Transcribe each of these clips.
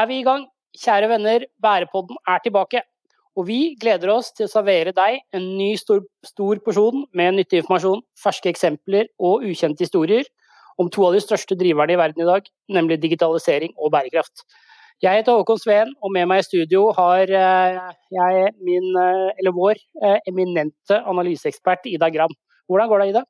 Er vi i gang. Kjære venner, Bærepodden er tilbake. Og vi gleder oss til å servere deg en ny stor, stor porsjon med nyttig informasjon, ferske eksempler og ukjente historier om to av de største driverne i verden i dag, nemlig digitalisering og bærekraft. Jeg heter Håkon Sveen, og med meg i studio har eh, jeg min, eh, eller vår eh, eminente analyseekspert Ida Gram. Hvordan går det, Ida?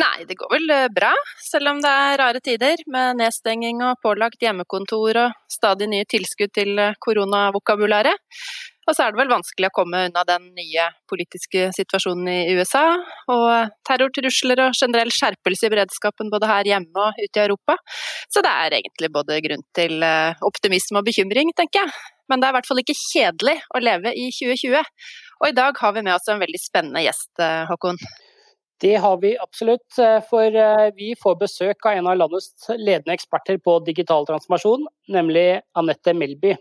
Nei, det går vel eh, bra, selv om det er rare tider med nedstenging og pålagt hjemmekontor og stadig nye tilskudd til eh, koronavokabularet. Og så er det vel vanskelig å komme unna den nye politiske situasjonen i USA, og terrortrusler og generell skjerpelse i beredskapen både her hjemme og ute i Europa. Så det er egentlig både grunn til eh, optimisme og bekymring, tenker jeg. Men det er i hvert fall ikke kjedelig å leve i 2020. Og i dag har vi med oss en veldig spennende gjest, Håkon. Det har vi absolutt, eh, for eh, vi får besøk av en av landets ledende eksperter på digital transformasjon, nemlig Anette Melby.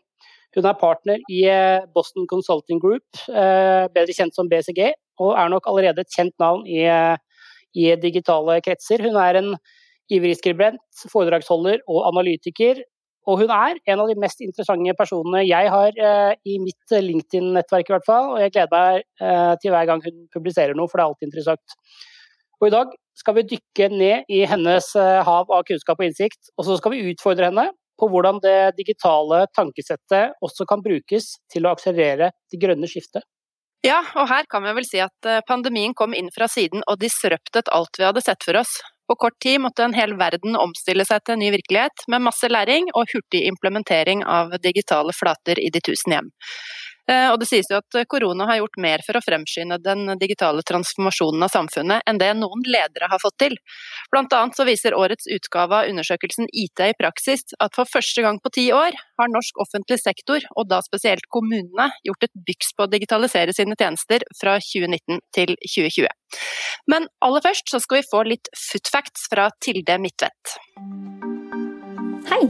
Hun er partner i eh, Boston Consulting Group, bedre kjent som BCG, og er nok allerede et kjent navn i, i digitale kretser. Hun er en ivrig skribent, foredragsholder og analytiker. Og hun er en av de mest interessante personene jeg har i mitt LinkedIn-nettverk, i hvert fall. Og jeg gleder meg til hver gang hun publiserer noe, for det er alltid interessant. Og i dag skal vi dykke ned i hennes eh, hav av kunnskap og innsikt, og så skal vi utfordre henne på hvordan det digitale tankesettet også kan brukes til å akselerere det grønne skiftet. Ja, og her kan vi vel si at eh, pandemien kom inn fra siden og disruptet alt vi hadde sett for oss. På kort tid måtte en hel verden omstille seg til en ny virkelighet, med masse læring og hurtig implementering av digitale flater i de tusen hjem. Eh, og det sies jo at korona har gjort mer for å fremskynde den digitale transformasjonen av samfunnet enn det noen ledere har fått til. Blant annet så viser årets utgave av undersøkelsen IT i praksis at for første gang på ti år har norsk offentlig sektor, og da spesielt kommunene, gjort et byks på å digitalisere sine tjenester fra 2019 til 2020. Men aller først så skal vi få litt footfacts fra Tilde Midtvedt. Hei!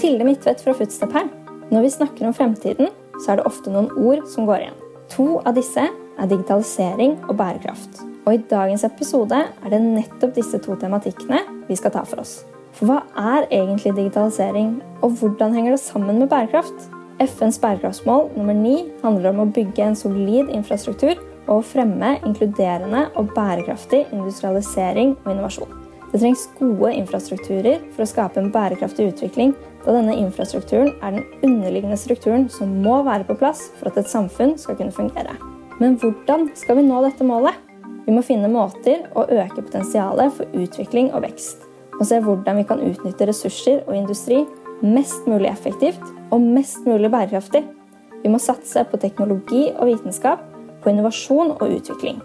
Tilde Midtvedt fra Footstep her. Når vi snakker om fremtiden, så er det ofte noen ord som går igjen. To av disse er digitalisering og bærekraft. Og i dagens episode er det nettopp disse to tematikkene vi skal ta for oss. For hva er egentlig digitalisering, og hvordan henger det sammen med bærekraft? FNs bærekraftsmål nummer ni handler om å bygge en solid infrastruktur og fremme inkluderende og bærekraftig industrialisering og innovasjon. Det trengs gode infrastrukturer for å skape en bærekraftig utvikling da denne infrastrukturen er den underliggende strukturen som må være på plass for at et samfunn skal kunne fungere. Men hvordan skal vi nå dette målet? Vi må finne måter å øke potensialet for utvikling og vekst. Og se hvordan vi kan utnytte ressurser og industri mest mulig effektivt og mest mulig bærekraftig. Vi må satse på teknologi og vitenskap, på innovasjon og utvikling.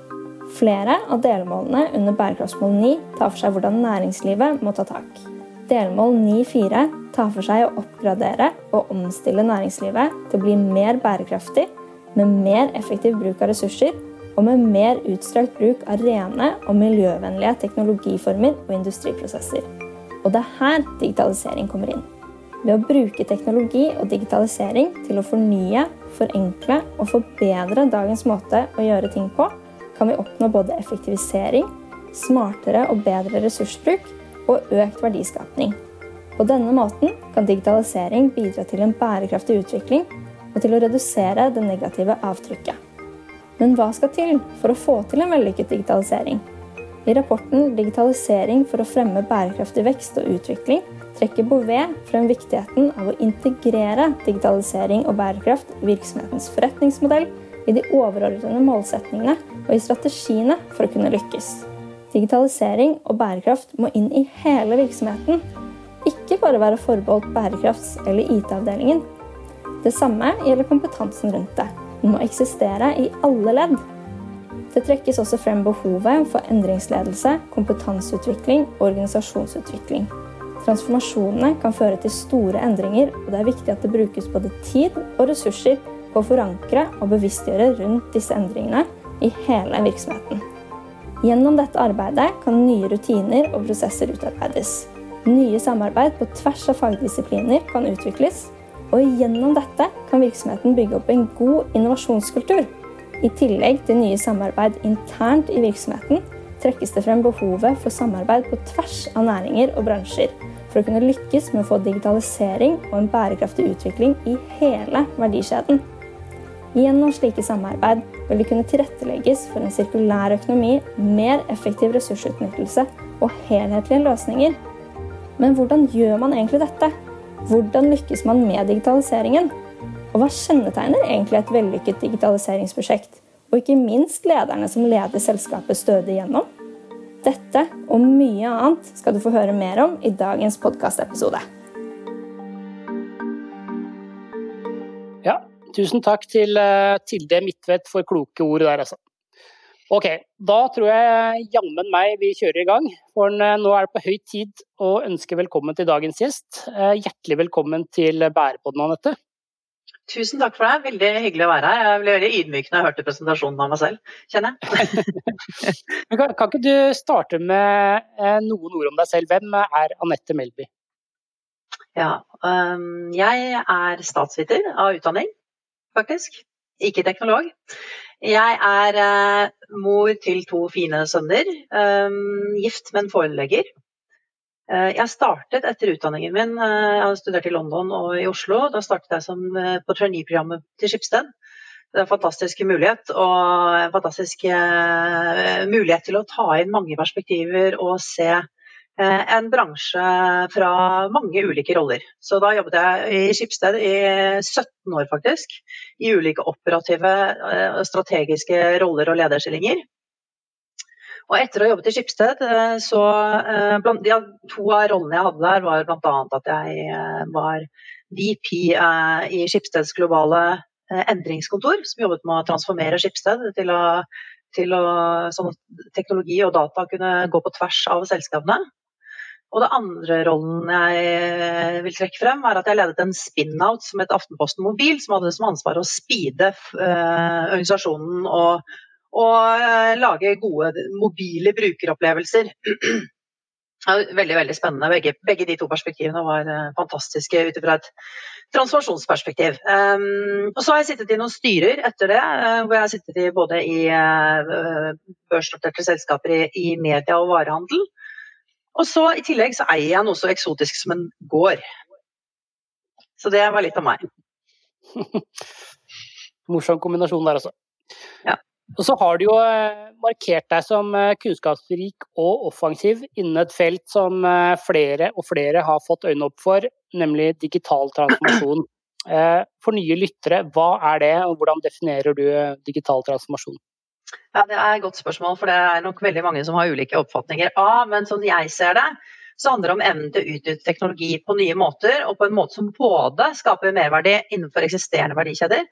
Flere av delmålene under bærekraftsmål 9 tar for seg hvordan næringslivet må ta tak. Delmål 9.4 tar for seg å oppgradere og omstille næringslivet til å bli mer bærekraftig, med mer effektiv bruk av ressurser og med mer utstrakt bruk av rene og miljøvennlige teknologiformer og industriprosesser. Og det er her digitalisering kommer inn. Ved å bruke teknologi og digitalisering til å fornye, forenkle og forbedre dagens måte å gjøre ting på, kan vi oppnå både effektivisering, smartere og bedre ressursbruk og økt verdiskapning. På denne måten kan digitalisering bidra til en bærekraftig utvikling og til å redusere det negative avtrykket. Men hva skal til for å få til en vellykket digitalisering? I rapporten 'Digitalisering for å fremme bærekraftig vekst og utvikling' trekker Bouvet frem viktigheten av å integrere digitalisering og bærekraft i virksomhetens forretningsmodell, i de overordnede målsetningene og i strategiene for å kunne lykkes. Digitalisering og bærekraft må inn i hele virksomheten, ikke bare være forbeholdt bærekrafts- eller IT-avdelingen. Det samme gjelder kompetansen rundt det. Den må eksistere i alle ledd. Det trekkes også frem behovet for endringsledelse, kompetanseutvikling og organisasjonsutvikling. Transformasjonene kan føre til store endringer, og det er viktig at det brukes både tid og ressurser på å forankre og bevisstgjøre rundt disse endringene i hele virksomheten. Gjennom dette arbeidet kan nye rutiner og prosesser utarbeides. Nye samarbeid på tvers av fagdisipliner kan utvikles, og gjennom dette kan virksomheten bygge opp en god innovasjonskultur. I tillegg til nye samarbeid internt i virksomheten trekkes det frem behovet for samarbeid på tvers av næringer og bransjer for å kunne lykkes med å få digitalisering og en bærekraftig utvikling i hele verdikjeden. Gjennom slike samarbeid vil det kunne tilrettelegges for en sirkulær økonomi, mer effektiv ressursutnyttelse og helhetlige løsninger. Men hvordan gjør man egentlig dette? Hvordan lykkes man med digitaliseringen? Og hva kjennetegner egentlig et vellykket digitaliseringsprosjekt? Og ikke minst lederne som leder selskapet stødig gjennom? Dette og mye annet skal du få høre mer om i dagens podkastepisode. Tusen takk til eh, Tilde Midtvedt for kloke ord der, altså. Ok, da tror jeg jammen meg vi kjører i gang. For eh, nå er det på høy tid å ønske velkommen til dagens gjest. Eh, hjertelig velkommen til Bærepodden, Anette. Tusen takk for det. Veldig hyggelig å være her. Jeg ble veldig ydmyk når jeg hørte presentasjonen av meg selv, kjenner jeg. kan, kan, ikke du starte med noen ord om deg selv? Hvem er Anette Melby? Ja, um, jeg er statsviter av utdanning, faktisk. Ikke teknolog. Jeg er eh, mor til to fine sønner. Um, gift med en foreleger. Eh, jeg startet etter utdanningen min, eh, jeg har studert i London og i Oslo. Da startet jeg som, eh, på trainee-programmet til Skipsted. Det er en fantastisk mulighet, og en fantastisk mulighet til å ta inn mange perspektiver og se en bransje fra mange ulike roller. Så da jobbet jeg i Skipsted i 17 år, faktisk. I ulike operative, strategiske roller og lederstillinger. Og etter å ha jobbet i Skipsted, eh, så eh, blant, ja, To av rollene jeg hadde der, var bl.a. at jeg eh, var VP i Skipsteds globale endringskontor, som jobbet med å transformere Skipsted til å, til å sånn teknologi og data kunne gå på tvers av selskapene. Og det andre rollen jeg vil trekke frem, er at jeg ledet en spin-out som het Aftenposten Mobil, som hadde som ansvar å speede eh, organisasjonen og og eh, lage gode mobile brukeropplevelser. Veldig veldig spennende. Begge, begge, de to perspektivene var eh, fantastiske ut fra et transformasjonsperspektiv. Um, og så har jeg sittet i noen styrer etter det, uh, hvor jeg har sittet i både i uh, børsnoterte selskaper i, i, media og varehandel. Og så i tillegg så eier jeg noe så eksotisk som en gård. Så det var litt av meg. Morsom kombinasjon der altså. Ja. Og så har du jo eh, markert deg som eh, kunnskapsrik og offensiv innen et felt som eh, flere og flere har fått øynene opp for, nemlig digital transformasjon. For nye lyttere, hva er det, og hvordan definerer du digital transformasjon? Ja, Det er et godt spørsmål, for det er nok veldig mange som har ulike oppfatninger av. Men sånn jeg ser det, så handler det om evnen til å utnytte teknologi på nye måter, og på en måte som både skaper merverdi innenfor eksisterende verdikjeder,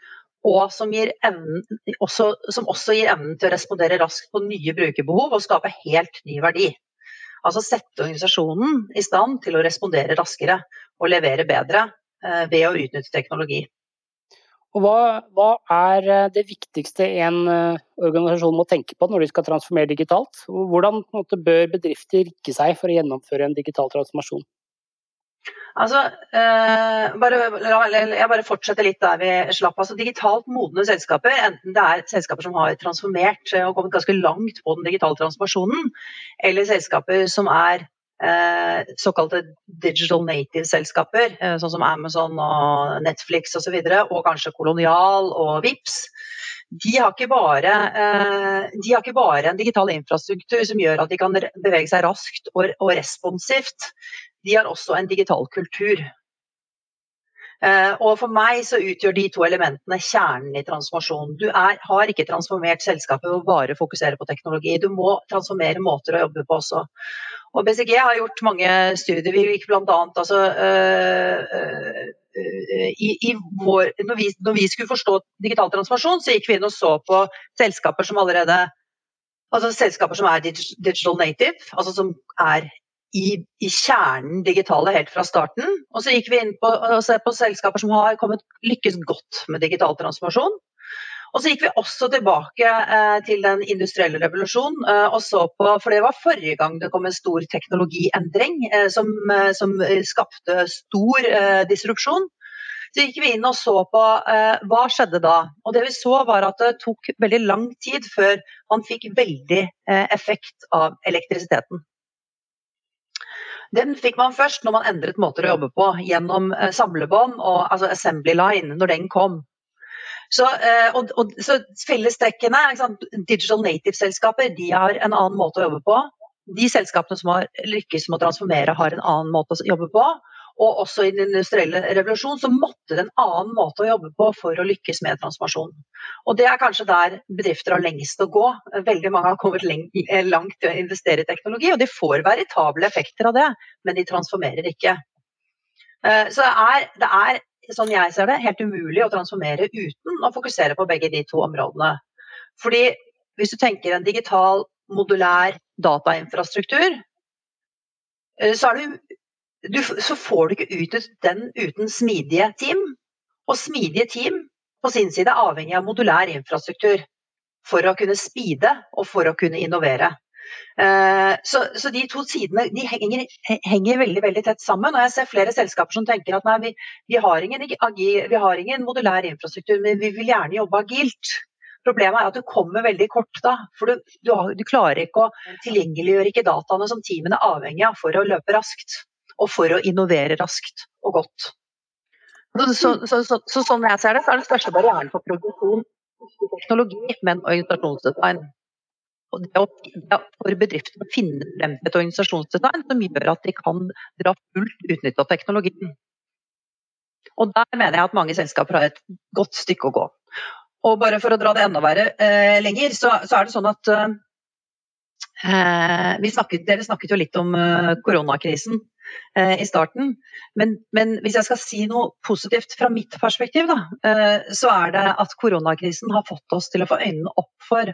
og som, evnen, også, som, også, gir evnen til å respondere raskt på nye brukerbehov og skape helt ny verdi. Altså sette organisasjonen i stand til å respondere raskere og levere bedre eh, ved å utnytte teknologi. Og hva, hva, er eh, det viktigste en uh, organisasjon må tenke på når de skal transformere digitalt? Hvordan måte, bør bedrifter rikke seg for å gjennomføre en digital transformasjon? Altså, eh, bare, jeg bare fortsetter litt der vi slapp. Altså, digitalt modne selskaper, enten det er selskaper som har transformert og kommet ganske langt på den digitale transformasjonen, eller selskaper som er eh, såkalte digital native-selskaper, eh, sånn som Amazon og Netflix osv., og, så videre, og kanskje Kolonial og Vips, de har, bare, eh, de har, ikke bare, en digital infrastruktur som gjør at de kan bevege seg raskt og responsivt de har også en digital kultur. Uh, og For meg så utgjør de to elementene kjernen i transformasjonen. Du er, har ikke transformert selskapet ved å bare fokusere på teknologi. Du må transformere måter å jobbe på også. Og BCG har gjort mange studier. Vi gikk blant annet, altså, uh, i, i vår, når, vi, når, vi, skulle forstå digital transformasjon, så gikk vi inn og så på selskaper som allerede Altså selskaper som er digital native, altså som er i, i, kjernen digitale helt fra starten. Og så gikk vi inn på, og se på selskaper som har kommet, lykkes godt med digital transformasjon. Og så gikk vi også tilbake eh, til den industrielle revolusjonen eh, og så på For det var forrige gang det kom en stor teknologiendring eh, som, eh, som, skapte stor eh, disrupsjon. Så gikk vi inn og så på eh, hva skjedde da. Og det vi så var at det tok veldig lang tid før man fikk veldig effekt av elektrisiteten. Den fikk man først når man endret måter å jobbe på, gjennom eh, samlebånd og altså assembly line, når den kom. Så, eh, og, og, så fellestrekkene, digital native-selskaper, de har en annen måte å jobbe på. De selskapene som har lykkes med å transformere, har en annen måte å jobbe på. Og også i den industrielle revolusjonen så måtte det en annen måte å jobbe på for å lykkes med transformasjon. Og det er kanskje der bedrifter har lengst å gå. Veldig mange har kommet eh, langt til å investere i teknologi, og de får veritable effekter av det, men de transformerer ikke. Eh, så det er, det er, sånn jeg ser det, helt umulig å transformere uten å fokusere på begge de to områdene. Fordi hvis du tenker en digital, modulær datainfrastruktur, eh, så er det du, så får du ikke utnyttet den uten smidige team. Og smidige team på sin side er avhengig av modulær infrastruktur for å kunne speede og for å kunne innovere. Uh, så, så, de to sidene de henger, henger, veldig veldig tett sammen. og Jeg ser flere selskaper som tenker at nei, vi, vi, har ingen, vi, har ingen, modulær infrastruktur, men vi vil gjerne jobbe agilt. Problemet er at du kommer veldig kort da. For du, du, du klarer ikke å tilgjengeliggjøre ikke dataene som teamene er avhengig av for å løpe raskt og for å innovere raskt og godt. Så, så, så, så sånn jeg ser det, så er den største barrieren for produksjon ikke teknologi, men organisasjonsdesign. Og det, det for bedriftene å finne frem til et organisasjonsdesign som gjør at de kan dra fullt utnytte av teknologien. Og der mener jeg at mange selskaper har et godt stykke å gå. Og bare for å dra det enda verre eh, lenger, så, så, er det sånn at eh, snakket, Dere snakket jo litt om eh, koronakrisen. Eh, i starten. Men, men, hvis jeg skal si noe positivt fra mitt perspektiv, da, eh, så er det at koronakrisen har fått oss til å få øynene opp for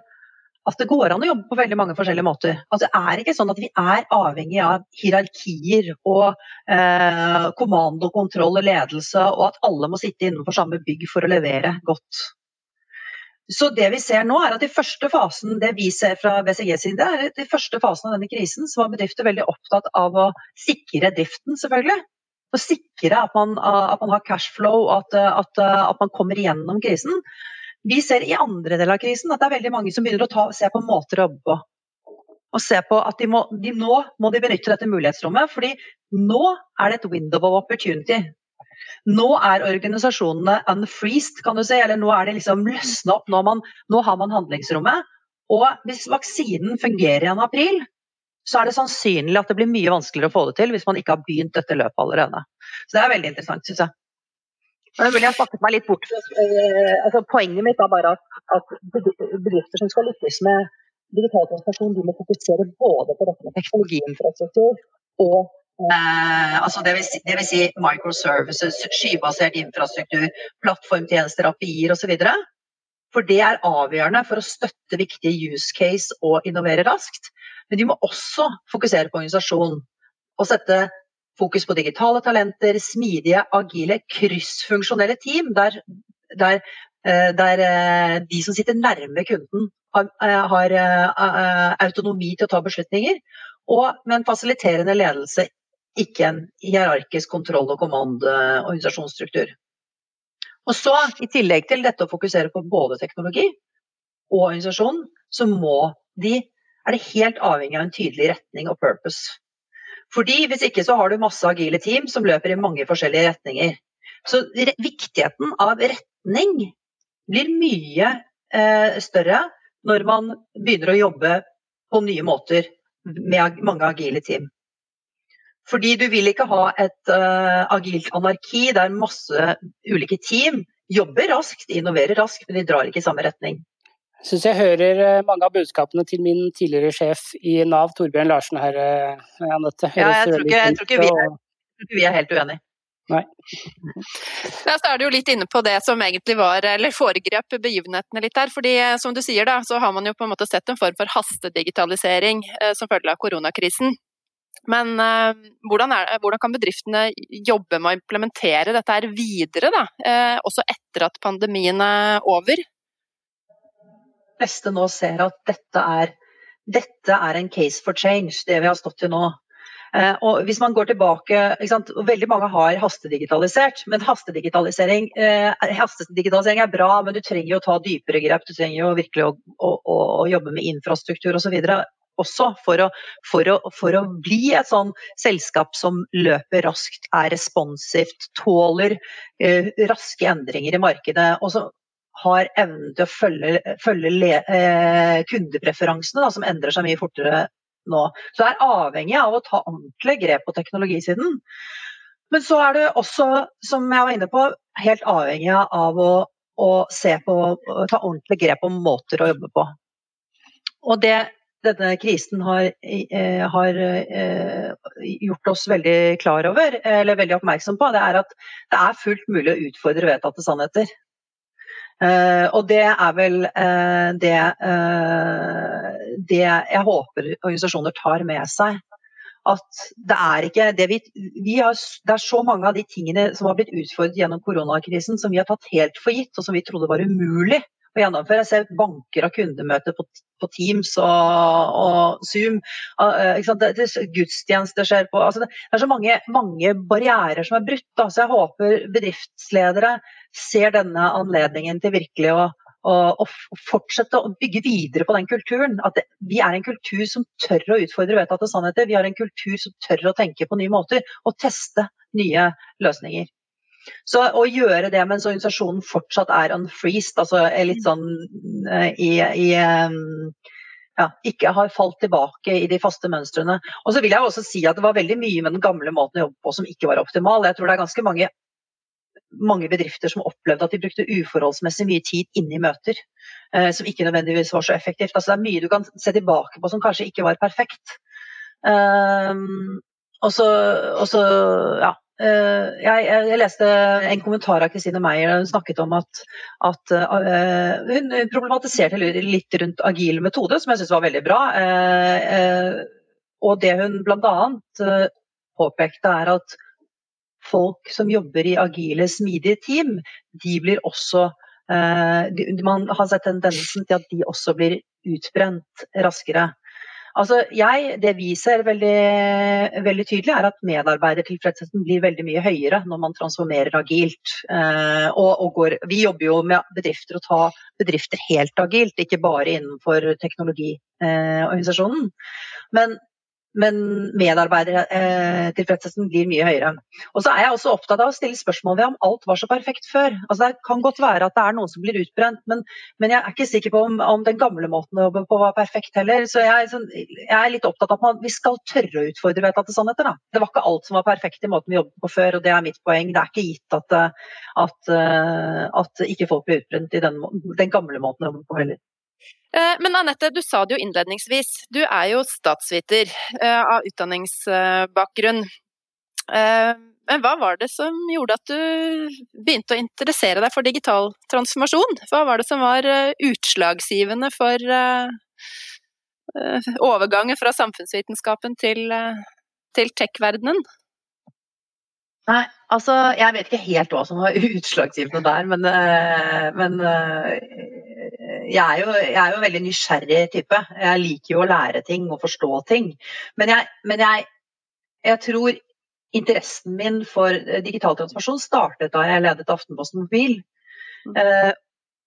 at det går an å jobbe på veldig mange forskjellige måter. At det er ikke sånn at vi er avhengig av hierarkier og eh, kommando, kontroll og ledelse, og at alle må sitte innenfor samme bygg for å levere godt. Så det vi ser nå er at i første fasen, det vi ser fra BCG side, er at i første fasen av denne krisen så var bedrifter veldig opptatt av å sikre driften, selvfølgelig. Å sikre at man, at man har cashflow, at, at, at man kommer igjennom krisen. Vi ser i andre del av krisen at det er veldig mange som begynner å ta, se på måter å jobbe på. Og se på at de må, de, Nå må de benytte dette mulighetsrommet, fordi nå er det et window of opportunity. Nå er organisasjonene unfreezed, kan du si. Eller nå er det liksom løsna opp. Nå, man, nå, har man handlingsrommet. Og hvis vaksinen fungerer igjen i april, så er det sannsynlig at det blir mye vanskeligere å få det til hvis man ikke har begynt dette løpet allerede. Så det er veldig interessant, syns jeg. Men jeg snakket meg litt bort eh, altså, Poenget mitt er bare at, bedrifter som skal lykkes med digital transformasjon, de må fokusere både på dette med teknologiinfrastruktur og Eh, altså det, vil si, si microservices, skybasert infrastruktur, plattformtjenester, API-er osv. For det er avgjørende for å støtte viktige use case og innovere raskt. Men de må også fokusere på organisasjon og sette fokus på digitale talenter, smidige, agile, kryssfunksjonelle team der, der, eh, der eh, de som sitter nærme kunden, har, eh, har autonomi til å ta beslutninger. Og med en fasiliterende ledelse ikke en hierarkisk kontroll- og kommandoorganisasjonsstruktur. Og så, I tillegg til dette å fokusere på både teknologi og organisasjon, så må de, er det helt avhengig av en tydelig retning og purpose. Fordi Hvis ikke så har du masse agile team som løper i mange forskjellige retninger. Så viktigheten av retning blir mye eh, større når man begynner å jobbe på nye måter med mange agile team. Fordi du vil ikke ha et uh, agilt anarki der masse ulike team jobber raskt, innoverer raskt, men de drar ikke i samme retning. Jeg syns jeg hører eh, mange av budskapene til min tidligere sjef i Nav, Torbjørn Larsen her, eh, Anette. Ja, jeg tror, ikke, jeg tror ikke vi er, vi er helt uenige. Nei. Ja, så er du jo litt inne på det som egentlig var, eller foregrep begivenhetene litt der. fordi som du sier da, så har man jo på en måte sett en form for hastedigitalisering eh, som følge av koronakrisen. Men uh, hvordan, er, hvordan, kan bedriftene jobbe med å implementere dette her videre, da? Uh, også etter at pandemien er over? De fleste nå ser at dette er, dette er en case for change, det vi har stått i nå. Uh, og hvis man går tilbake, Veldig mange har hastedigitalisert, men hastedigitalisering, hastedigitalisering, er bra, men du trenger jo å ta dypere grep. Du trenger jo virkelig å, å, å jobbe med infrastruktur osv. også for å, for, å, for å, bli et sånn selskap som løper raskt, er responsivt, tåler eh, raske endringer i markedet. og så har evnen til å følge, følge le, eh, kundepreferansene, da, som endrer seg mye fortere nå. Så det er avhengig av å ta ordentlig grep på teknologisiden. Men så er det også, som jeg var inne på, helt avhengig av å, å se på, ta ordentlig grep om måter å jobbe på. Og det denne krisen har, eh, har eh, gjort oss veldig klar over, eller veldig oppmerksom på, det er at det er fullt mulig å utfordre vedtatte sannheter. Uh, og det er vel det, det, jeg håper organisasjoner tar med seg. At det er ikke det vi, vi har, Det er så mange av de tingene som har blitt utfordret gjennom koronakrisen som vi har tatt helt for gitt, og som vi trodde var umulig å gjennomføre. Jeg ser banker av kundemøter på, på Teams og, og Zoom. Uh, det, det, gudstjenester skjer på altså det, det, er så mange, mange barrierer som er brutt. Da. Så jeg håper bedriftsledere ser denne anledningen til virkelig å og, fortsette å bygge videre på den kulturen. At vi er en kultur som tør å utfordre vedtatte sannheter. Vi har en kultur som tør å tenke på nye måter og teste nye løsninger. Så å gjøre det mens organisasjonen fortsatt er unfreezed, altså er litt sånn eh, i, i ja, ikke har falt tilbake i de faste mønstrene. Og så vil jeg også si at det var veldig mye med den gamle måten å jobbe på som ikke var optimal. Jeg tror det er ganske mange, mange bedrifter som opplevde at de brukte uforholdsmessig mye tid inne i møter, eh, som ikke nødvendigvis var så effektivt. Altså, det er mye du kan se tilbake på som kanskje ikke var perfekt. Um, og så, ja, Eh, jeg, jeg, leste en kommentar av Christine Meyer. Hun snakket om at, at uh, hun problematiserte litt rundt agil metode, som jeg syns var veldig bra. Uh, uh, og det hun bl.a. påpekte, er at folk som jobber i agile, smidige team, de blir også de, Man har sett tendensen til at de også blir utbrent raskere. Altså, jeg, det vi ser veldig, veldig, tydelig, er at medarbeidertilfredsheten blir veldig mye høyere når man transformerer agilt. Eh, og, og går, vi jobber jo med bedrifter og ta bedrifter helt agilt, ikke bare innenfor teknologiorganisasjonen. Eh, Men men medarbeidertilfredsheten blir mye høyere. Og så er jeg også opptatt av å stille spørsmål ved om alt var så perfekt før. Altså Det kan godt være at det er noen som blir utbrent, men, men jeg er ikke sikker på om, om, den gamle måten å jobbe på var perfekt heller. Så jeg, så jeg er litt opptatt av at vi skal tørre å utfordre vedtatte sannheter. Da. Det var ikke alt som var perfekt i måten vi jobbet på før, og det er mitt poeng. Det er ikke gitt at, at, at ikke folk blir utbrent i den, den gamle måten å jobbe på heller. Eh, men Anette, du sa det jo innledningsvis. Du er jo statsviter eh, av utdanningsbakgrunn. Eh, men hva var det som gjorde at du begynte å interessere deg for digital transformasjon? Hva var det som var utslagsgivende for overgangen fra samfunnsvitenskapen til, til tech-verdenen? Nei, altså jeg vet ikke helt hva som var utslagsgivende der, men, men jeg er, jo, jeg er jo en veldig nysgjerrig type. Jeg liker jo å lære ting og forstå ting. Men jeg, men jeg, jeg tror interessen min for eh, digital transformasjon startet da jeg ledet Aftenposten Mobil. Mm. Eh,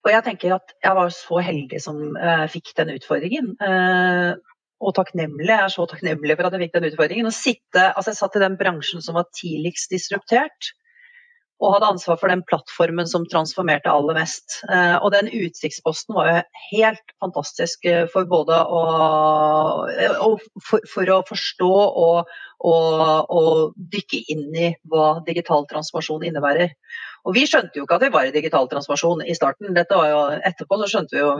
og jeg tenker at jeg var så heldig som eh, fikk den utfordringen. Eh, og takknemlig. Jeg er så takknemlig for at jeg fikk den utfordringen. Sitte, altså jeg satt i den bransjen som var tidligst disruptert og hadde ansvar for den plattformen som transformerte aller mest. Eh, og den utsiktsposten var jo helt fantastisk eh, for både å, for, for å forstå og, og, og, dykke inn i hva digital transformasjon innebærer. Og vi skjønte jo ikke at vi var i digital transformasjon i starten. Dette var jo, etterpå så skjønte vi jo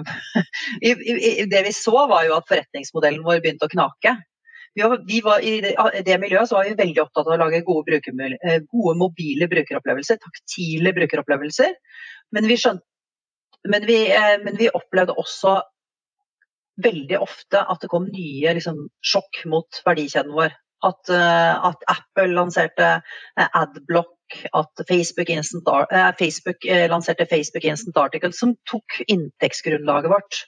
Det vi så var jo at forretningsmodellen vår begynte å knake. Vi var, i, det, miljøet var vi veldig opptatt av å lage gode, bruker, gode mobile brukeropplevelser, taktile brukeropplevelser. Men vi, skjønte, men, vi, eh, men vi, opplevde også veldig ofte at det kom nye liksom, sjokk mot verdikjeden vår. At, eh, at Apple lanserte Adblock, at Facebook, Instant, Facebook lanserte Facebook Instant Article, som tok inntektsgrunnlaget vårt.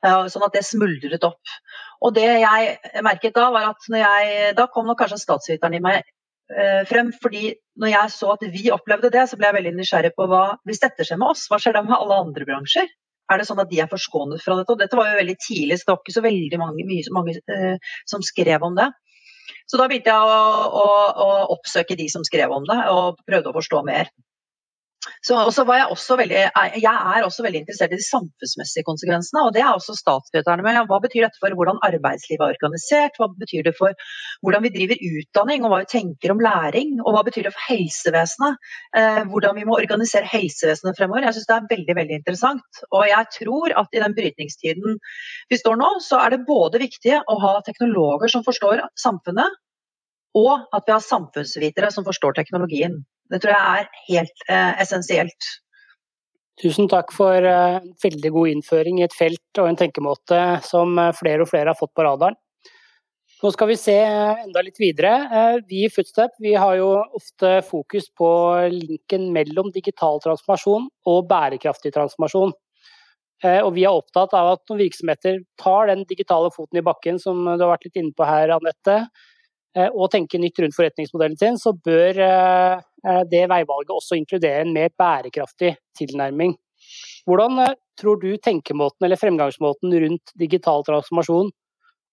Sånn at det smuldret opp. Og det jeg merket da, var at jeg, da kom nok kanskje statsviteren i meg eh, frem. fordi når jeg så at vi opplevde det, så ble jeg veldig nysgjerrig på hva Hvis dette skjer med oss, hva skjer da med alle andre bransjer? er det sånn at de er forskånet fra dette? Og dette var jo veldig tidlig, så det var ikke så veldig mange, mye, mange uh, som skrev om det. Så da begynte jeg å, å, å, oppsøke de som skrev om det, og prøvde å forstå mer. Så jeg, veldig, jeg er også veldig interessert i de samfunnsmessige konsekvensene, og det er også statsveterne med. Hva betyr dette for hvordan arbeidslivet er organisert, hva betyr det for hvordan vi driver utdanning og hva vi tenker om læring, og hva betyr det for helsevesenet, eh, hvordan vi må organisere helsevesenet fremover. Jeg syns det er veldig veldig interessant. Og jeg tror at i den brytningstiden vi står nå, så er det både viktig å ha teknologer som forstår samfunnet, og at vi har samfunnsvitere som forstår teknologien. Det tror jeg er helt eh, essensielt. Tusen takk for eh, veldig god innføring i et felt og en tenkemåte som uh, flere og flere har fått på radaren. Nå skal vi se uh, enda litt videre. Vi i Footstep vi har jo ofte fokus på linken mellom digital transformasjon og bærekraftig transformasjon. Og vi er opptatt av at når virksomheter tar den digitale foten i bakken, som du har vært litt inne på her, Anette, og tenke nytt rundt forretningsmodellen sin, så bør Eh, det veivalget også inkludere en mer bærekraftig tilnærming. Hvordan eh, tror du tenkemåten eller fremgangsmåten rundt digital transformasjon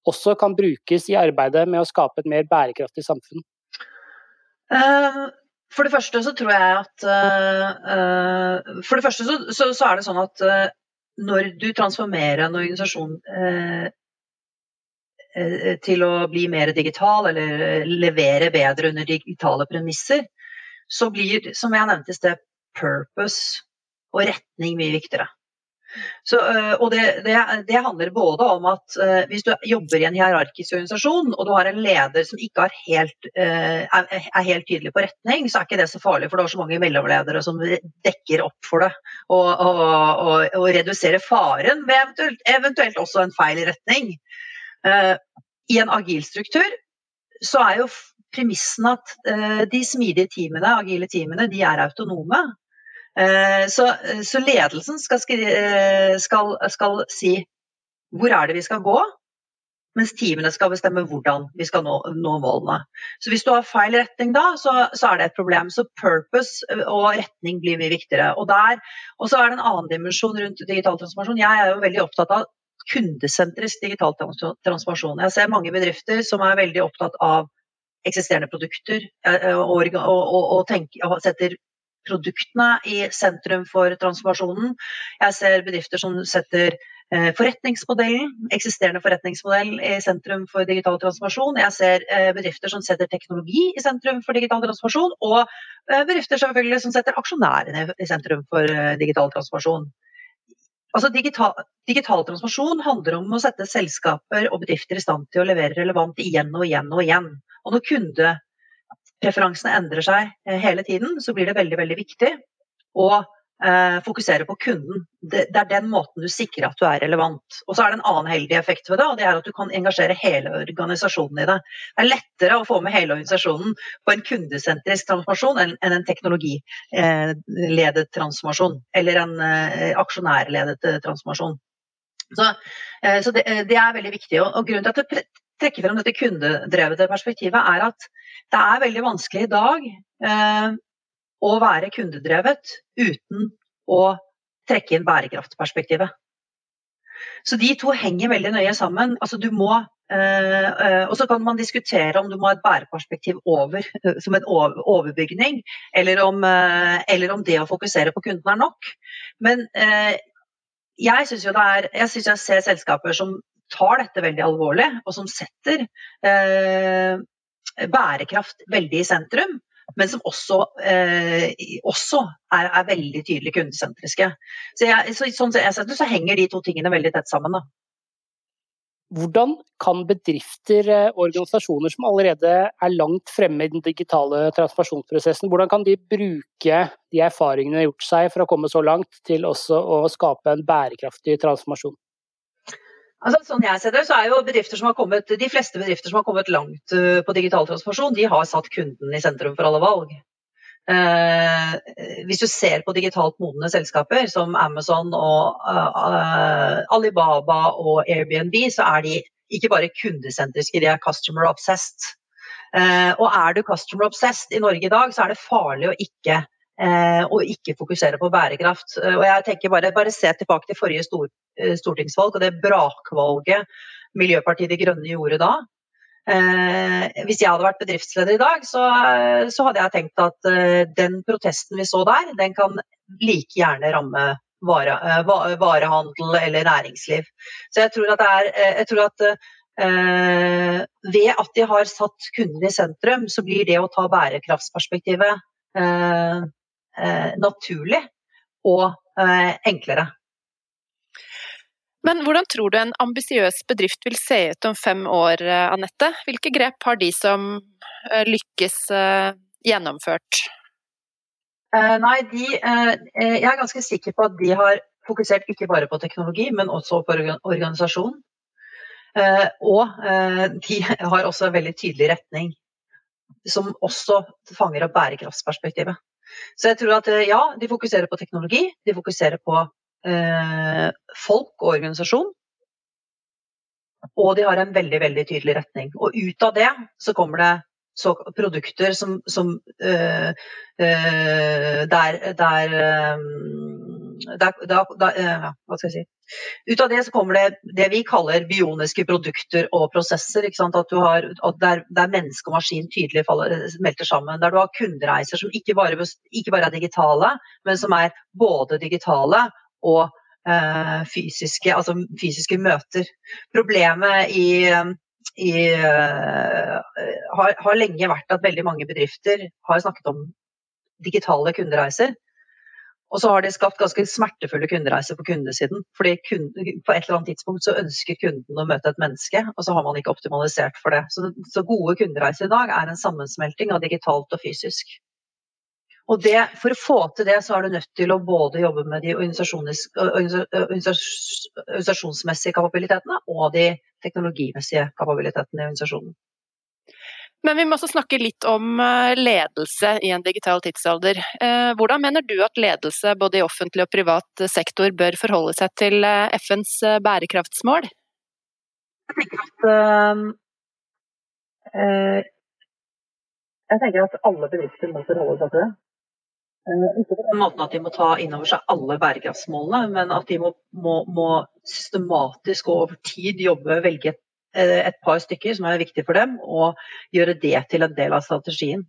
også kan brukes i arbeidet med å skape et mer bærekraftig samfunn? Eh, for det første så tror jeg at For det første så er det sånn at når du transformerer en organisasjon til å bli mer digital eller levere bedre under digitale premisser, så blir, som jeg nevnte i sted, purpose og retning mye viktigere. Så, øh, og det, det, det, handler både om at hvis du jobber i en hierarkisk organisasjon, og du har en leder som ikke helt, er, helt tydelig på retning, så er ikke det så farlig, for det er så mange mellomledere som dekker opp for det. Og, og, og, og reduserer faren ved eventuelt, eventuelt, også en feil retning. I en agil struktur så er jo premissen at uh, de smidige teamene, agile teamene, de er autonome. Uh, så, så, ledelsen skal, uh, skal, skal, si hvor er det vi skal gå, mens teamene skal bestemme hvordan vi skal nå, nå målene. Så hvis du har feil retning da, så, så, er det et problem. Så purpose og retning blir mye viktigere. Og, der, og så er det en annen dimensjon rundt digital transformasjon. Jeg er jo veldig opptatt av kundesentrisk digital transformasjon. Jeg ser mange bedrifter som er veldig opptatt av eksisterende produkter eh, og, og, og, tenker, setter produktene i sentrum for transformasjonen. Jeg ser bedrifter som setter eh, forretningsmodellen, eksisterende forretningsmodell i sentrum for digital transformasjon. Jeg ser eh, bedrifter som setter teknologi i sentrum for digital transformasjon, og bedrifter selvfølgelig som setter aksjonærene i sentrum for digital transformasjon. Altså digital, digital, transformasjon handler om å sette selskaper og bedrifter i stand til å levere relevant igjen og igjen og igjen. Og når kundepreferansene endrer seg eh, hele tiden, så blir det veldig, veldig viktig å fokusere på kunden. Det, er den måten du sikrer at du er relevant. Og så er det en annen heldig effekt ved det, og det er at du kan engasjere hele organisasjonen i det. Det er lettere å få med hele organisasjonen på en kundesentrisk transformasjon enn, en teknologiledet eh, transformasjon. Eller en eh, aksjonærledet eh, transformasjon. Så, eh, så det, det, er veldig viktig. Og, grunnen til at jeg trekker frem dette kundedrevne perspektivet, er at det er veldig vanskelig i dag eh, å være kundedrevet uten å trekke inn bærekraftperspektivet. Så de to henger veldig nøye sammen. Altså må, eh, eh, og så kan man diskutere om du må ha et bæreperspektiv over, som en overbygning, eller om, eh, eller om, det å fokusere på kunden er nok. Men eh, jeg syns jeg, jeg ser selskaper som tar dette veldig alvorlig, og som setter eh, bærekraft veldig i sentrum. Men som også, eh, også er, er, veldig tydelig kundesentriske. Så, jeg, så, sånn jeg setter, så henger de to tingene veldig tett sammen. Da. Hvordan kan bedrifter og eh, organisasjoner som allerede er langt fremme i den digitale transformasjonsprosessen, hvordan kan de bruke de erfaringene de har gjort seg for å komme så langt, til også å skape en bærekraftig transformasjon? Altså, sånn jeg ser det, så er jo bedrifter som har kommet, De fleste bedrifter som har kommet langt uh, på digital transformasjon, de har satt kunden i sentrum for alle valg. Eh, hvis du ser på digitalt modne selskaper som Amazon og eh, Alibaba og Airbnb, så er de ikke bare kundesentriske, de er customer obsessed. og er du customer obsessed i Norge i dag, så er det farlig å ikke eh, og ikke fokusere på bærekraft. Og jeg tenker bare, bare se tilbake til forrige stor, stortingsvalg og det brakvalget Miljøpartiet De Grønne gjorde da. Eh, hvis jeg hadde vært bedriftsleder i dag, så, så hadde jeg tenkt at eh, den protesten vi så der, den kan like gjerne ramme vare, eh, varehandel eller næringsliv. Så jeg tror at, er, jeg tror at ved at de har satt kunden i sentrum, så blir det å ta bærekraftsperspektivet naturlig og enklere. Men hvordan tror du en ambisiøs bedrift vil se ut om fem år, Anette? Hvilke grep har de som lykkes gjennomført? Nei, de, jeg er ganske sikker på at de har fokusert ikke bare på teknologi, men også på organisasjon. Og de har også en veldig tydelig retning, som også fanger opp bærekraftsperspektivet. Så jeg tror at ja, de fokuserer på teknologi, de fokuserer på folk og organisasjon. Og de har en veldig, veldig tydelig retning. Og ut av det så kommer det så produkter som, som eh, eh, der, der, um, da, der uh, Hva skal jeg si Ut av det så kommer det det vi kaller bioniske produkter og prosesser. At, har, at der, der, menneske og maskin tydelig faller, melter sammen. Der du har kundereiser som ikke bare, ikke bare er digitale, men som er både digitale og fysiske, altså fysiske møter. Problemet i i, uh, har, har, lenge vært at veldig mange bedrifter har snakket om digitale kundereiser. Og så har de skapt ganske smertefulle kundereiser på kundesiden. fordi kunden, på et eller annet tidspunkt så ønsker kunden å møte et menneske, og så har man ikke optimalisert for det. Så, så gode kundereiser i dag er en sammensmelting av digitalt og fysisk. Og det, For å få til det, så er du nødt til å både jobbe med de organisasjonsmessige kapabilitetene og de teknologimessige kapabilitetene i organisasjonen. Men vi må også snakke litt om eh, ledelse i en digital tidsalder. Eh, hvordan mener du at ledelse både i offentlig og privat sektor bør forholde seg til eh, FNs bærekraftsmål? Jeg tenker at alle bedrifter må forholde seg til det. Ikke på den måten at de må ta inn over seg alle bærekraftsmålene, men at de må, må, må systematisk og over tid jobbe, velge et, et, par stykker som er viktige for dem, og gjøre det til en del av strategien.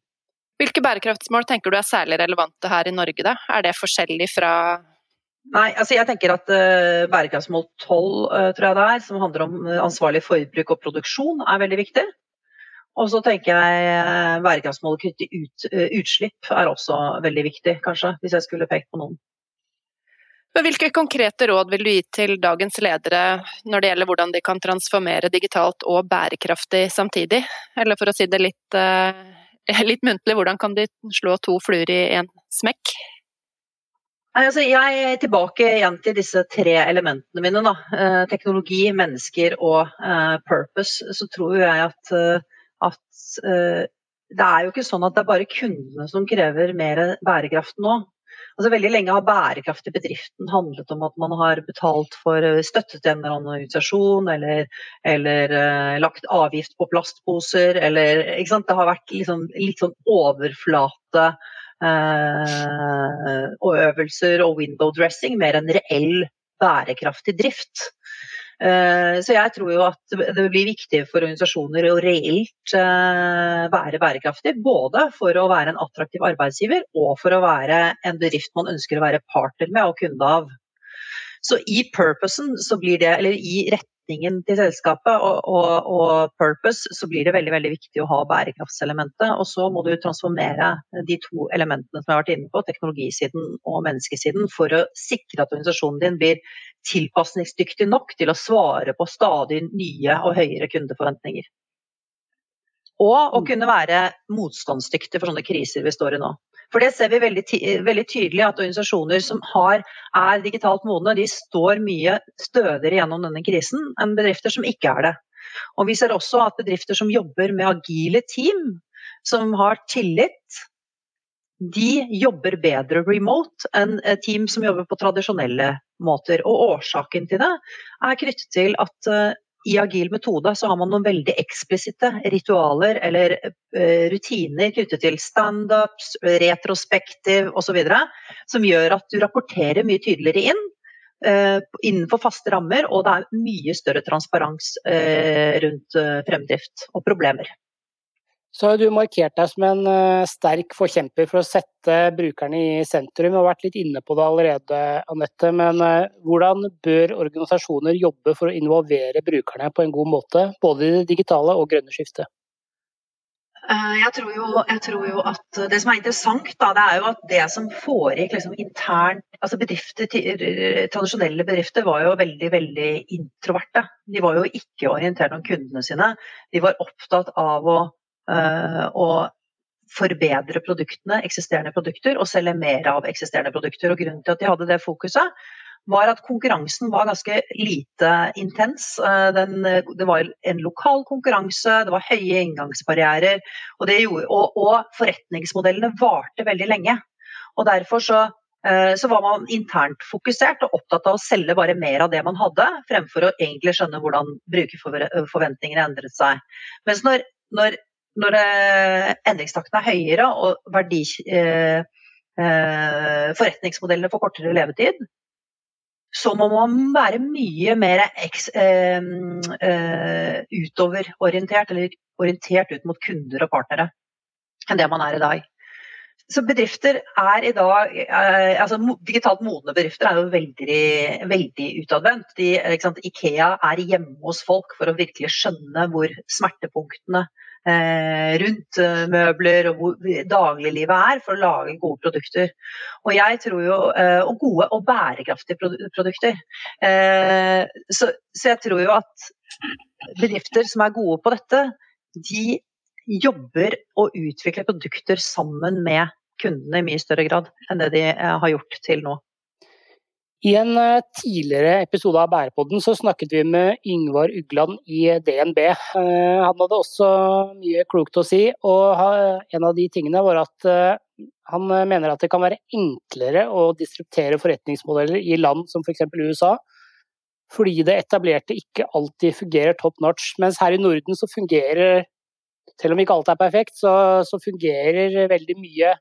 Hvilke bærekraftsmål tenker du er særlig relevante her i Norge, da? Er det forskjellig fra Nei, altså jeg tenker at uh, Bærekraftsmål 12, uh, tror jeg det er, som handler om ansvarlig forbruk og produksjon, er veldig viktig. Og så tenker jeg uh, bærekraftsmålet knyttet til ut, eh, utslipp er også veldig viktig, kanskje, hvis jeg skulle pekt på noen. Hvilke konkrete råd vil du gi til dagens ledere når det gjelder hvordan de kan transformere digitalt og bærekraftig samtidig? Eller for å si det litt, eh, litt muntlig, hvordan kan de slå to fluer i én smekk? Altså, jeg er tilbake igjen til disse tre elementene mine. Da. teknologi, mennesker og purpose. Så tror jeg at at det er jo ikke sånn at det er bare kundene som krever mer bærekraft nå. Altså, veldig lenge har bærekraft i bedriften handlet om at man har betalt for eh, støtte til en eller annen organisasjon, eller, eller uh, lagt avgift på plastposer, eller Det har vært liksom, litt sånn overflate uh, og øvelser og window dressing, mer enn reell bærekraftig drift. Eh, så jeg tror jo at det blir viktig for organisasjoner å reelt eh, være bærekraftig. Både for å være en attraktiv arbeidsgiver og for å være en bedrift man ønsker å være partner med og kunde av. Så i purposen så blir det, eller i retningen til selskapet og, og, og, purpose, så blir det veldig veldig viktig å ha bærekraftselementet. Og så må du transformere de to elementene som jeg har vært inne på, teknologisiden og menneskesiden, for å sikre at organisasjonen din blir tilpasningsdyktig nok til å svare på stadig nye og høyere kundeforventninger. Og å kunne være motstandsdyktig for sånne kriser vi står i nå. For det ser vi veldig, veldig tydelig at organisasjoner som har, er digitalt modne, de står mye stødigere gjennom denne krisen enn bedrifter som ikke er det. Og vi ser også at bedrifter som jobber med agile team, som har tillit, de jobber bedre remote enn team som jobber på tradisjonelle måter. Og årsaken til det er knyttet til at eh, i agil metode så har man noen veldig eksplisitte ritualer eller uh, rutiner knyttet til standups, retrospektiv osv. som gjør at du rapporterer mye tydeligere inn uh, innenfor faste rammer, og det er mye større transparens uh, rundt fremdrift og problemer. Så har du markert deg som en uh, sterk forkjemper for å sette brukerne i sentrum. Du har vært litt inne på det allerede, Anette. Men uh, hvordan bør organisasjoner jobbe for å involvere brukerne på en god måte, både i det digitale og grønne skiftet? Eh, jeg tror, jo, jeg tror, jo, at Det som er interessant, da, det er jo at det som foregikk liksom internt altså bedrifter, Tradisjonelle bedrifter var jo veldig veldig introverte. De var jo ikke orientert om kundene sine. De var opptatt av å å eh, forbedre produktene, eksisterende produkter, og selge mer av eksisterende produkter. Og Grunnen til at de hadde det fokuset, var at konkurransen var ganske lite intens. Eh, den, det var en lokal konkurranse, det var høye inngangsbarrierer, og, gjorde, og, og forretningsmodellene varte veldig lenge. Og Derfor så, eh, så, var man internt fokusert og opptatt av å selge bare mer av det man hadde, fremfor å egentlig skjønne hvordan brukerforventningene endret seg. Mens når, når når eh, endringstakten er høyere og verdi, eh, eh, forretningsmodellene får kortere levetid, så må man være mye mer eh, eh, utoverorientert, eller orientert ut mot kunder og partnere, enn det man er i dag. Så bedrifter er i dag eh, altså Digitalt modne bedrifter er jo veldig, veldig utadvendt. Ikea er hjemme hos folk for å virkelig skjønne hvor smertepunktene Eh, rundt eh, møbler og hvor dagliglivet er for å lage gode produkter. Og jeg tror jo, eh, og gode og bærekraftige produkter. Så, så jeg tror jo at bedrifter som er gode på dette, de jobber og utvikler produkter sammen med kundene i mye større grad enn det de har gjort til nå. I en eh, tidligere episode av Bærepodden så snakket vi med Yngvar Ugland i DNB. Eh, han hadde også mye klokt å si, og en av de tingene var at eh, han mener at det kan være enklere å disruptere forretningsmodeller i land som f.eks. USA, fordi det etablerte ikke alltid fungerer top notch. Mens her i Norden så fungerer, selv om ikke alt er perfekt, så, så fungerer veldig mye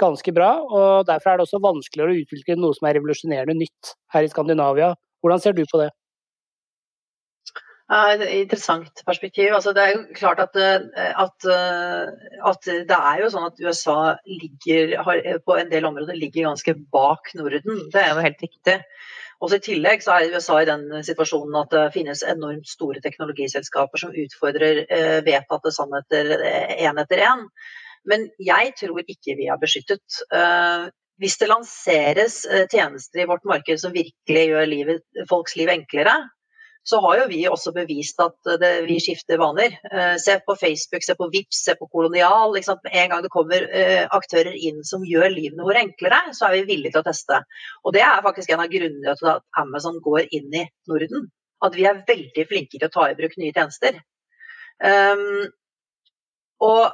ganske bra. og Derfor er det også vanskeligere å utvikle noe som er revolusjonerende nytt her i Skandinavia. Hvordan ser du på det? Et interessant perspektiv. Altså, det er jo klart at, at, at, det er jo sånn at USA ligger, har, på en del områder ligger ganske bak Norden. Det er jo helt riktig. Også I tillegg så er USA i den situasjonen at det finnes enormt store teknologiselskaper som utfordrer eh, vedtatte sannheter én eh, etter én. Men jeg tror ikke vi er beskyttet. Eh, hvis det lanseres eh, tjenester i vårt marked som virkelig gjør livet, folks liv enklere, så har jo vi også bevist at det, vi skifter vaner. Eh, se på Facebook, se på Vips, se på Kolonial. Med en gang det kommer aktører inn som gjør livene våre enklere, så er vi villige til å teste. Og det er faktisk en av grunnene til at Amazon går inn i Norden. At vi er veldig flinke til å ta i bruk nye tjenester. Um, og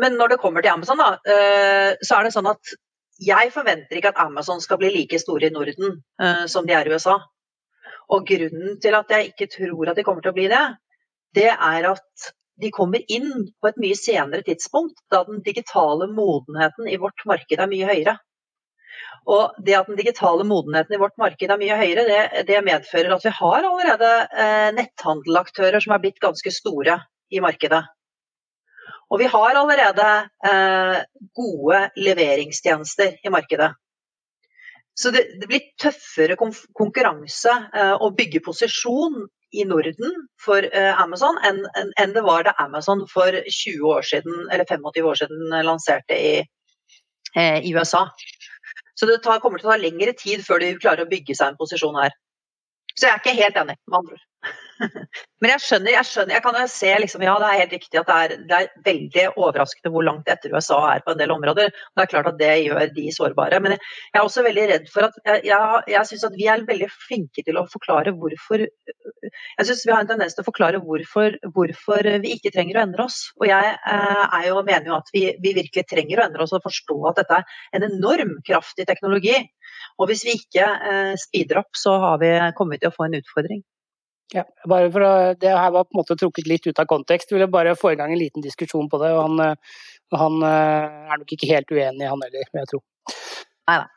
men når det kommer til Amazon, da, eh, så er det sånn at jeg forventer ikke at Amazon skal bli like store i Norden eh, som de er i USA. Og grunnen til at jeg ikke tror at de kommer til å bli det, det er at de kommer inn på et mye senere tidspunkt, da den digitale modenheten i vårt marked er mye høyere. Og det at den digitale modenheten i vårt marked er mye høyere, det, det medfører at vi har allerede eh, netthandelaktører som er blitt ganske store i markedet. Og vi har allerede eh, gode leveringstjenester i markedet. Så det, det blir tøffere konkurranse eh, å bygge posisjon i Norden for eh, Amazon enn en det var da Amazon for 20 år siden, eller 25 år siden lanserte i, eh, i USA. Så det tar, kommer til å ta lengre tid før de klarer å bygge seg en posisjon her. Så jeg er ikke helt enig, med andre ord. Men jeg skjønner, jeg skjønner, jeg kan jo se liksom, ja det er helt riktig at det er, det er, veldig overraskende hvor langt etter USA er på en del områder. Det er klart at det gjør de sårbare. Men jeg, er også veldig redd for at jeg, jeg, syns at vi er veldig flinke til å forklare hvorfor Jeg syns vi har en tendens til å forklare hvorfor, hvorfor vi ikke trenger å endre oss. Og jeg eh, jo, mener jo at vi, vi virkelig trenger å endre oss og forstå at dette er en enorm kraft i teknologi. Og hvis vi ikke eh, speeder opp, så har vi, kommet til å få en utfordring. Ja, bare for å, Det her var på en måte trukket litt ut av kontekst. Jeg ville bare få i gang en liten diskusjon på det. og Han, han er nok ikke helt uenig, han heller, vil jeg tro. Nei, nei.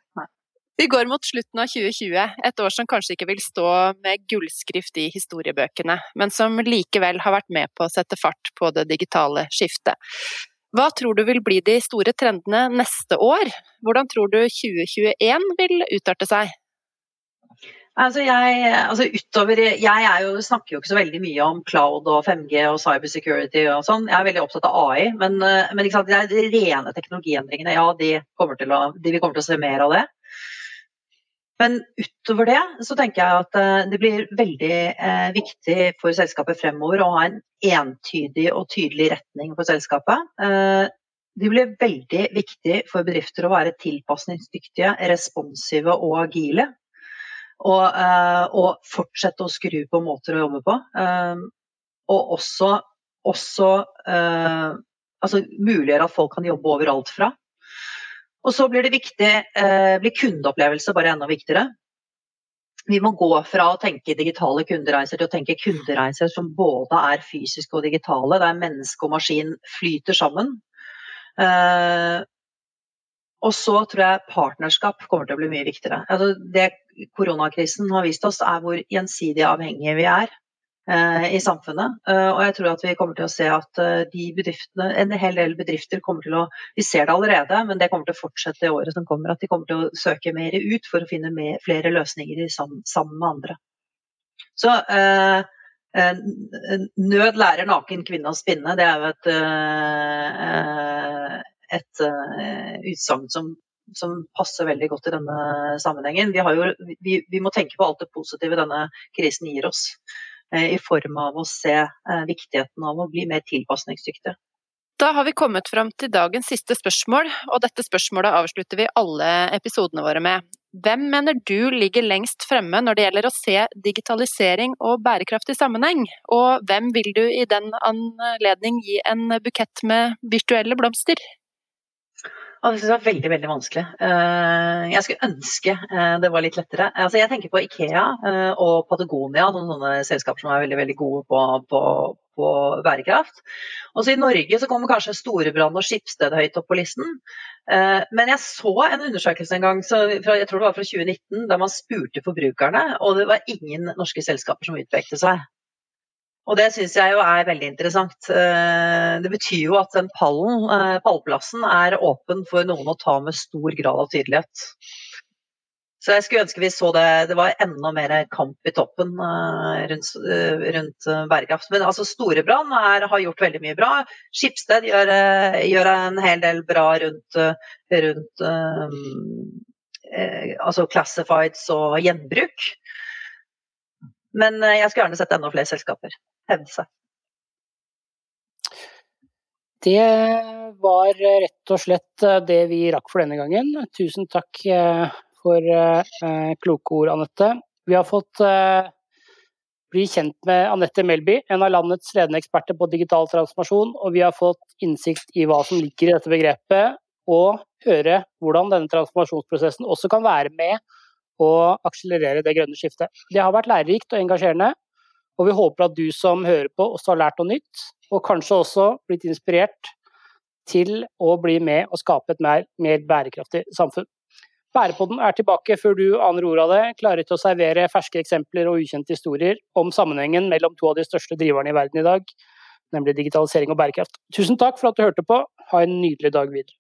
Vi går mot slutten av 2020, et år som kanskje ikke vil stå med gullskrift i historiebøkene, men som likevel har vært med på å sette fart på det digitale skiftet. Hva tror du vil bli de store trendene neste år? Hvordan tror du 2021 vil utarte seg? Altså jeg, altså utover, jeg jo, snakker jo ikke så veldig mye om cloud og 5G og cybersecurity og sånn. Jeg er veldig opptatt av AI, men, eh, men sant, de rene teknologiendringene, ja, de kommer, til å, de, vi kommer til å se mer av det. Men utover det så tenker jeg at eh, det blir veldig eh, viktig for selskapet fremover å ha en entydig og tydelig retning for selskapet. Eh, det blir veldig viktig for bedrifter å være tilpasningsdyktige, responsive og agile og, uh, og, fortsette å skru på måter å jobbe på. Uh, og også, også uh, altså muliggjøre at folk kan jobbe overalt fra. Og så blir det viktig, blir kundeopplevelse bare enda viktigere. Vi må gå fra å tenke digitale kundereiser til å tenke kundereiser som både er fysiske og digitale, der menneske og maskin flyter sammen. Og så tror jeg partnerskap kommer til å bli mye viktigere. Altså det koronakrisen har vist oss, er hvor gjensidig avhengige vi er eh, i samfunnet. Uh, og jeg tror at vi kommer til å se at uh, de bedriftene, en hel del bedrifter kommer til å Vi ser det allerede, men det kommer til å fortsette i året som kommer. At de kommer til å søke mer ut for å finne mer, flere løsninger sammen, med andre. Så eh, Nød lærer naken kvinne å spinne. Det er jo et et uh, utsagn som, som, passer veldig godt i denne sammenhengen. Vi, jo, vi, vi, må tenke på alt det positive denne krisen gir oss, uh, i form av å se uh, viktigheten av å bli mer tilpasningsdyktige. Da har vi kommet fram til dagens siste spørsmål, og dette spørsmålet avslutter vi alle episodene våre med. Hvem mener du ligger lengst fremme når det gjelder å se digitalisering og bærekraftig sammenheng, og hvem vil du i den anledning gi en bukett med virtuelle blomster? Og det var veldig veldig vanskelig. Eh, jeg skulle ønske eh, det var litt lettere. Altså, jeg tenker på Ikea eh, og Patagonia, noen sånne selskaper som er veldig veldig gode på, på, på bærekraft. Og så I Norge så kommer kanskje Storebrand og Skipsted høyt opp på listen. Men jeg så en undersøkelse en gang, fra, jeg tror det var fra 2019, der man spurte forbrukerne, og det var ingen norske selskaper som utpekte seg. Og det syns jeg jo er veldig interessant. Eh, det betyr jo at den pallen, eh, pallplassen er åpen for noen å ta med stor grad av tydelighet. Så jeg skulle ønske vi så det Det var enda mer kamp i toppen eh, rundt, rundt bærekraft. Men altså Storebrand har gjort veldig mye bra. Skipsted gjør, gjør en hel del bra rundt, rundt um, altså classifieds og gjenbruk. Men jeg skulle gjerne sett enda flere selskaper hevde seg. Det var rett og slett eh, det vi rakk for denne gangen. Tusen takk eh, for eh, kloke ord, Anette. Vi har fått bli kjent med Anette Melby, en av landets ledende eksperter på digital transformasjon. Og vi har fått innsikt i hva som ligger i dette begrepet, og høre hvordan denne transformasjonsprosessen også kan være med å akselerere det grønne skiftet. Det har vært lærerikt og engasjerende. Og vi håper at du som hører på også har lært noe nytt, og kanskje også blitt inspirert til å bli med og skape et mer, mer bærekraftig samfunn. Bærepodden er tilbake før du aner ordet av det, klare til å servere ferske eksempler og ukjente historier om sammenhengen mellom to av de største driverne i verden i dag, nemlig digitalisering og bærekraft. Tusen takk for at du hørte på. Ha en nydelig dag videre.